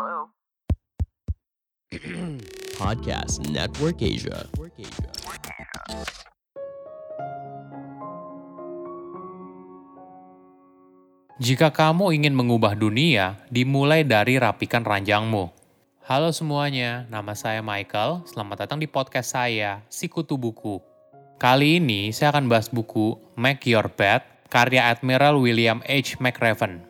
Hello? Hello? Podcast Network Asia. Jika kamu ingin mengubah dunia, dimulai dari rapikan ranjangmu. Halo semuanya, nama saya Michael. Selamat datang di podcast saya, Sikutu Buku. Kali ini saya akan bahas buku Make Your Bed, karya Admiral William H. McRaven.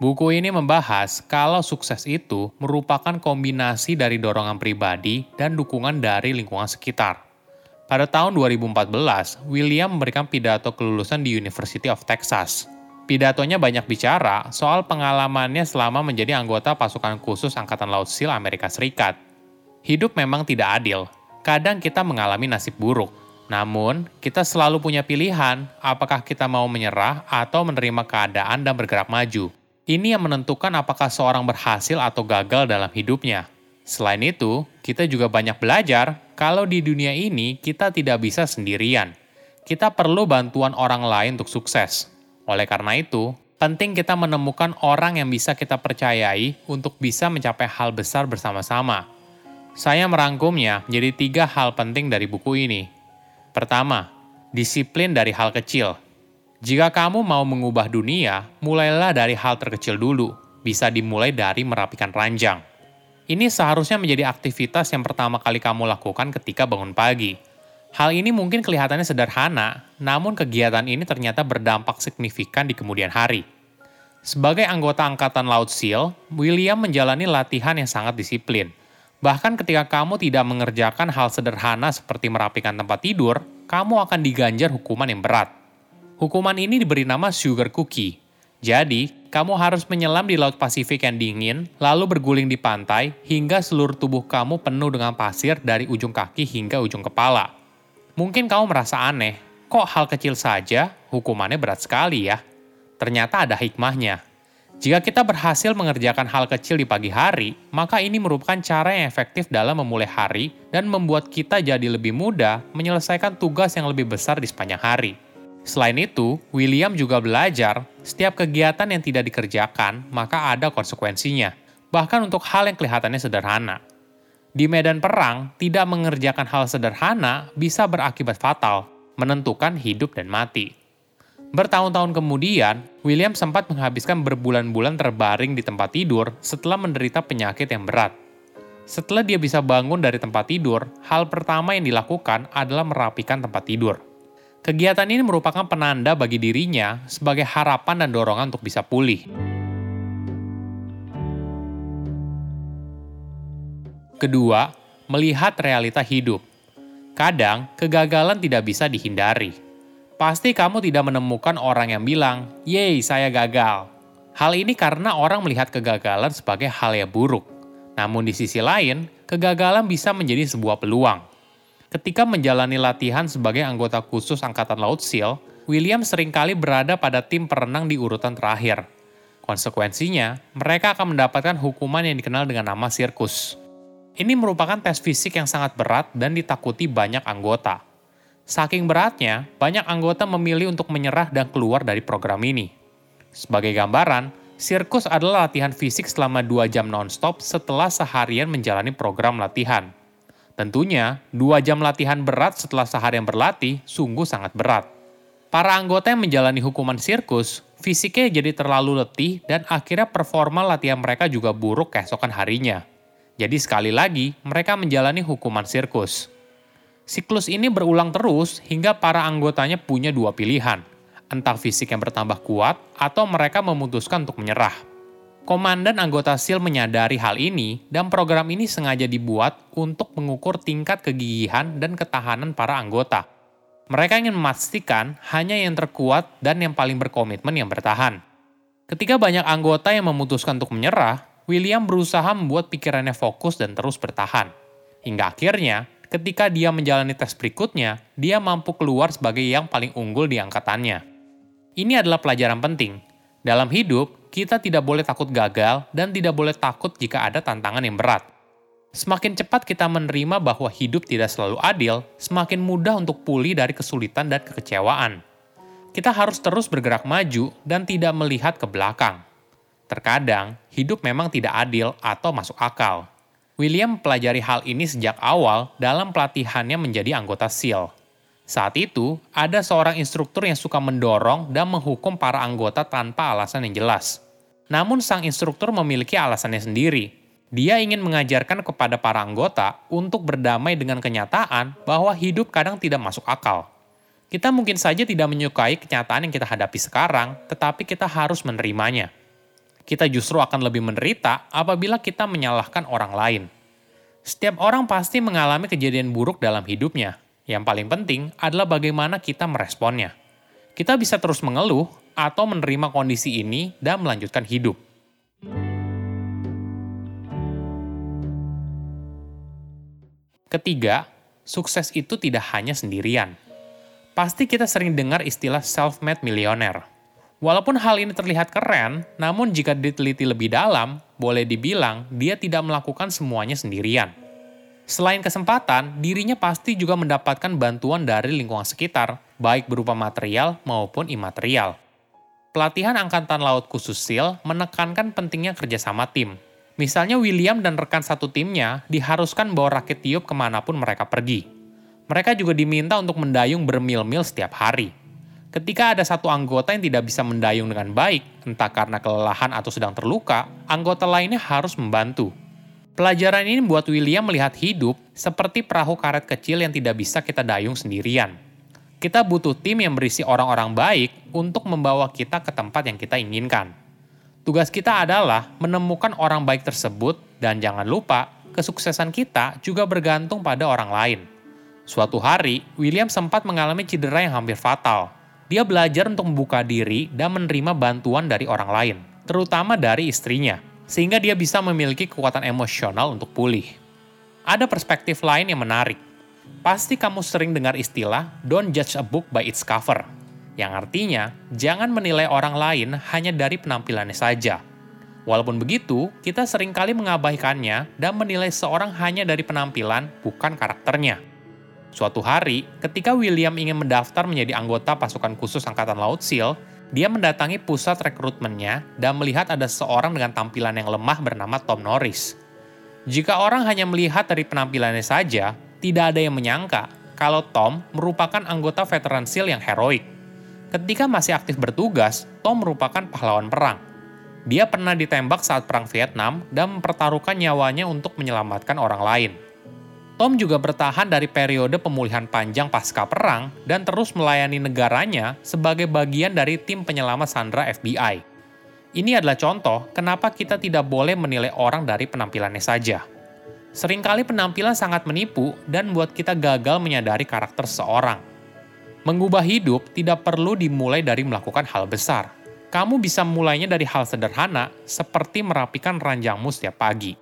Buku ini membahas kalau sukses itu merupakan kombinasi dari dorongan pribadi dan dukungan dari lingkungan sekitar. Pada tahun 2014, William memberikan pidato kelulusan di University of Texas. Pidatonya banyak bicara soal pengalamannya selama menjadi anggota pasukan khusus Angkatan Laut SEAL Amerika Serikat. Hidup memang tidak adil. Kadang kita mengalami nasib buruk. Namun, kita selalu punya pilihan apakah kita mau menyerah atau menerima keadaan dan bergerak maju. Ini yang menentukan apakah seorang berhasil atau gagal dalam hidupnya. Selain itu, kita juga banyak belajar kalau di dunia ini kita tidak bisa sendirian. Kita perlu bantuan orang lain untuk sukses. Oleh karena itu, penting kita menemukan orang yang bisa kita percayai untuk bisa mencapai hal besar bersama-sama. Saya merangkumnya menjadi tiga hal penting dari buku ini. Pertama, disiplin dari hal kecil. Jika kamu mau mengubah dunia, mulailah dari hal terkecil dulu. Bisa dimulai dari merapikan ranjang. Ini seharusnya menjadi aktivitas yang pertama kali kamu lakukan ketika bangun pagi. Hal ini mungkin kelihatannya sederhana, namun kegiatan ini ternyata berdampak signifikan di kemudian hari. Sebagai anggota Angkatan Laut SEAL, William menjalani latihan yang sangat disiplin. Bahkan ketika kamu tidak mengerjakan hal sederhana seperti merapikan tempat tidur, kamu akan diganjar hukuman yang berat. Hukuman ini diberi nama sugar cookie. Jadi, kamu harus menyelam di Laut Pasifik yang dingin, lalu berguling di pantai hingga seluruh tubuh kamu penuh dengan pasir dari ujung kaki hingga ujung kepala. Mungkin kamu merasa aneh, kok hal kecil saja hukumannya berat sekali ya? Ternyata ada hikmahnya. Jika kita berhasil mengerjakan hal kecil di pagi hari, maka ini merupakan cara yang efektif dalam memulai hari dan membuat kita jadi lebih mudah menyelesaikan tugas yang lebih besar di sepanjang hari. Selain itu, William juga belajar setiap kegiatan yang tidak dikerjakan, maka ada konsekuensinya, bahkan untuk hal yang kelihatannya sederhana. Di medan perang, tidak mengerjakan hal sederhana bisa berakibat fatal, menentukan hidup dan mati. Bertahun-tahun kemudian, William sempat menghabiskan berbulan-bulan terbaring di tempat tidur setelah menderita penyakit yang berat. Setelah dia bisa bangun dari tempat tidur, hal pertama yang dilakukan adalah merapikan tempat tidur. Kegiatan ini merupakan penanda bagi dirinya sebagai harapan dan dorongan untuk bisa pulih. Kedua, melihat realita hidup. Kadang, kegagalan tidak bisa dihindari. Pasti kamu tidak menemukan orang yang bilang, "Yeay, saya gagal." Hal ini karena orang melihat kegagalan sebagai hal yang buruk. Namun di sisi lain, kegagalan bisa menjadi sebuah peluang. Ketika menjalani latihan sebagai anggota khusus Angkatan Laut SEAL, William sering kali berada pada tim perenang di urutan terakhir. Konsekuensinya, mereka akan mendapatkan hukuman yang dikenal dengan nama sirkus. Ini merupakan tes fisik yang sangat berat dan ditakuti banyak anggota. Saking beratnya, banyak anggota memilih untuk menyerah dan keluar dari program ini. Sebagai gambaran, sirkus adalah latihan fisik selama 2 jam non-stop setelah seharian menjalani program latihan. Tentunya, dua jam latihan berat setelah seharian berlatih sungguh sangat berat. Para anggota yang menjalani hukuman sirkus, fisiknya jadi terlalu letih dan akhirnya performa latihan mereka juga buruk keesokan harinya. Jadi sekali lagi, mereka menjalani hukuman sirkus. Siklus ini berulang terus hingga para anggotanya punya dua pilihan, entah fisik yang bertambah kuat atau mereka memutuskan untuk menyerah. Komandan anggota SEAL menyadari hal ini dan program ini sengaja dibuat untuk mengukur tingkat kegigihan dan ketahanan para anggota. Mereka ingin memastikan hanya yang terkuat dan yang paling berkomitmen yang bertahan. Ketika banyak anggota yang memutuskan untuk menyerah, William berusaha membuat pikirannya fokus dan terus bertahan. Hingga akhirnya, ketika dia menjalani tes berikutnya, dia mampu keluar sebagai yang paling unggul di angkatannya. Ini adalah pelajaran penting. Dalam hidup, kita tidak boleh takut gagal dan tidak boleh takut jika ada tantangan yang berat. Semakin cepat kita menerima bahwa hidup tidak selalu adil, semakin mudah untuk pulih dari kesulitan dan kekecewaan. Kita harus terus bergerak maju dan tidak melihat ke belakang. Terkadang, hidup memang tidak adil atau masuk akal. William mempelajari hal ini sejak awal dalam pelatihannya menjadi anggota SEAL. Saat itu, ada seorang instruktur yang suka mendorong dan menghukum para anggota tanpa alasan yang jelas. Namun sang instruktur memiliki alasannya sendiri, dia ingin mengajarkan kepada para anggota untuk berdamai dengan kenyataan bahwa hidup kadang tidak masuk akal. Kita mungkin saja tidak menyukai kenyataan yang kita hadapi sekarang, tetapi kita harus menerimanya. Kita justru akan lebih menderita apabila kita menyalahkan orang lain. Setiap orang pasti mengalami kejadian buruk dalam hidupnya. Yang paling penting adalah bagaimana kita meresponnya. Kita bisa terus mengeluh atau menerima kondisi ini dan melanjutkan hidup. Ketiga, sukses itu tidak hanya sendirian. Pasti kita sering dengar istilah self-made millionaire. Walaupun hal ini terlihat keren, namun jika diteliti lebih dalam, boleh dibilang dia tidak melakukan semuanya sendirian. Selain kesempatan, dirinya pasti juga mendapatkan bantuan dari lingkungan sekitar, baik berupa material maupun imaterial. Pelatihan Angkatan Laut khusus SEAL menekankan pentingnya kerjasama tim, Misalnya William dan rekan satu timnya diharuskan bawa rakit tiup ke mana pun mereka pergi. Mereka juga diminta untuk mendayung bermil-mil setiap hari. Ketika ada satu anggota yang tidak bisa mendayung dengan baik, entah karena kelelahan atau sedang terluka, anggota lainnya harus membantu. Pelajaran ini membuat William melihat hidup seperti perahu karet kecil yang tidak bisa kita dayung sendirian. Kita butuh tim yang berisi orang-orang baik untuk membawa kita ke tempat yang kita inginkan. Tugas kita adalah menemukan orang baik tersebut dan jangan lupa, kesuksesan kita juga bergantung pada orang lain. Suatu hari, William sempat mengalami cedera yang hampir fatal. Dia belajar untuk membuka diri dan menerima bantuan dari orang lain, terutama dari istrinya, sehingga dia bisa memiliki kekuatan emosional untuk pulih. Ada perspektif lain yang menarik. Pasti kamu sering dengar istilah "don't judge a book by its cover", yang artinya jangan menilai orang lain hanya dari penampilannya saja. Walaupun begitu, kita sering kali mengabaikannya dan menilai seorang hanya dari penampilan, bukan karakternya. Suatu hari, ketika William ingin mendaftar menjadi anggota pasukan khusus Angkatan Laut SEAL, dia mendatangi pusat rekrutmennya dan melihat ada seorang dengan tampilan yang lemah bernama Tom Norris. Jika orang hanya melihat dari penampilannya saja, tidak ada yang menyangka kalau Tom merupakan anggota veteran SEAL yang heroik. Ketika masih aktif bertugas, Tom merupakan pahlawan perang. Dia pernah ditembak saat Perang Vietnam dan mempertaruhkan nyawanya untuk menyelamatkan orang lain. Tom juga bertahan dari periode pemulihan panjang pasca perang dan terus melayani negaranya sebagai bagian dari tim penyelamat Sandra FBI. Ini adalah contoh kenapa kita tidak boleh menilai orang dari penampilannya saja. Seringkali penampilan sangat menipu dan membuat kita gagal menyadari karakter seorang. Mengubah hidup tidak perlu dimulai dari melakukan hal besar. Kamu bisa mulainya dari hal sederhana, seperti merapikan ranjangmu setiap pagi.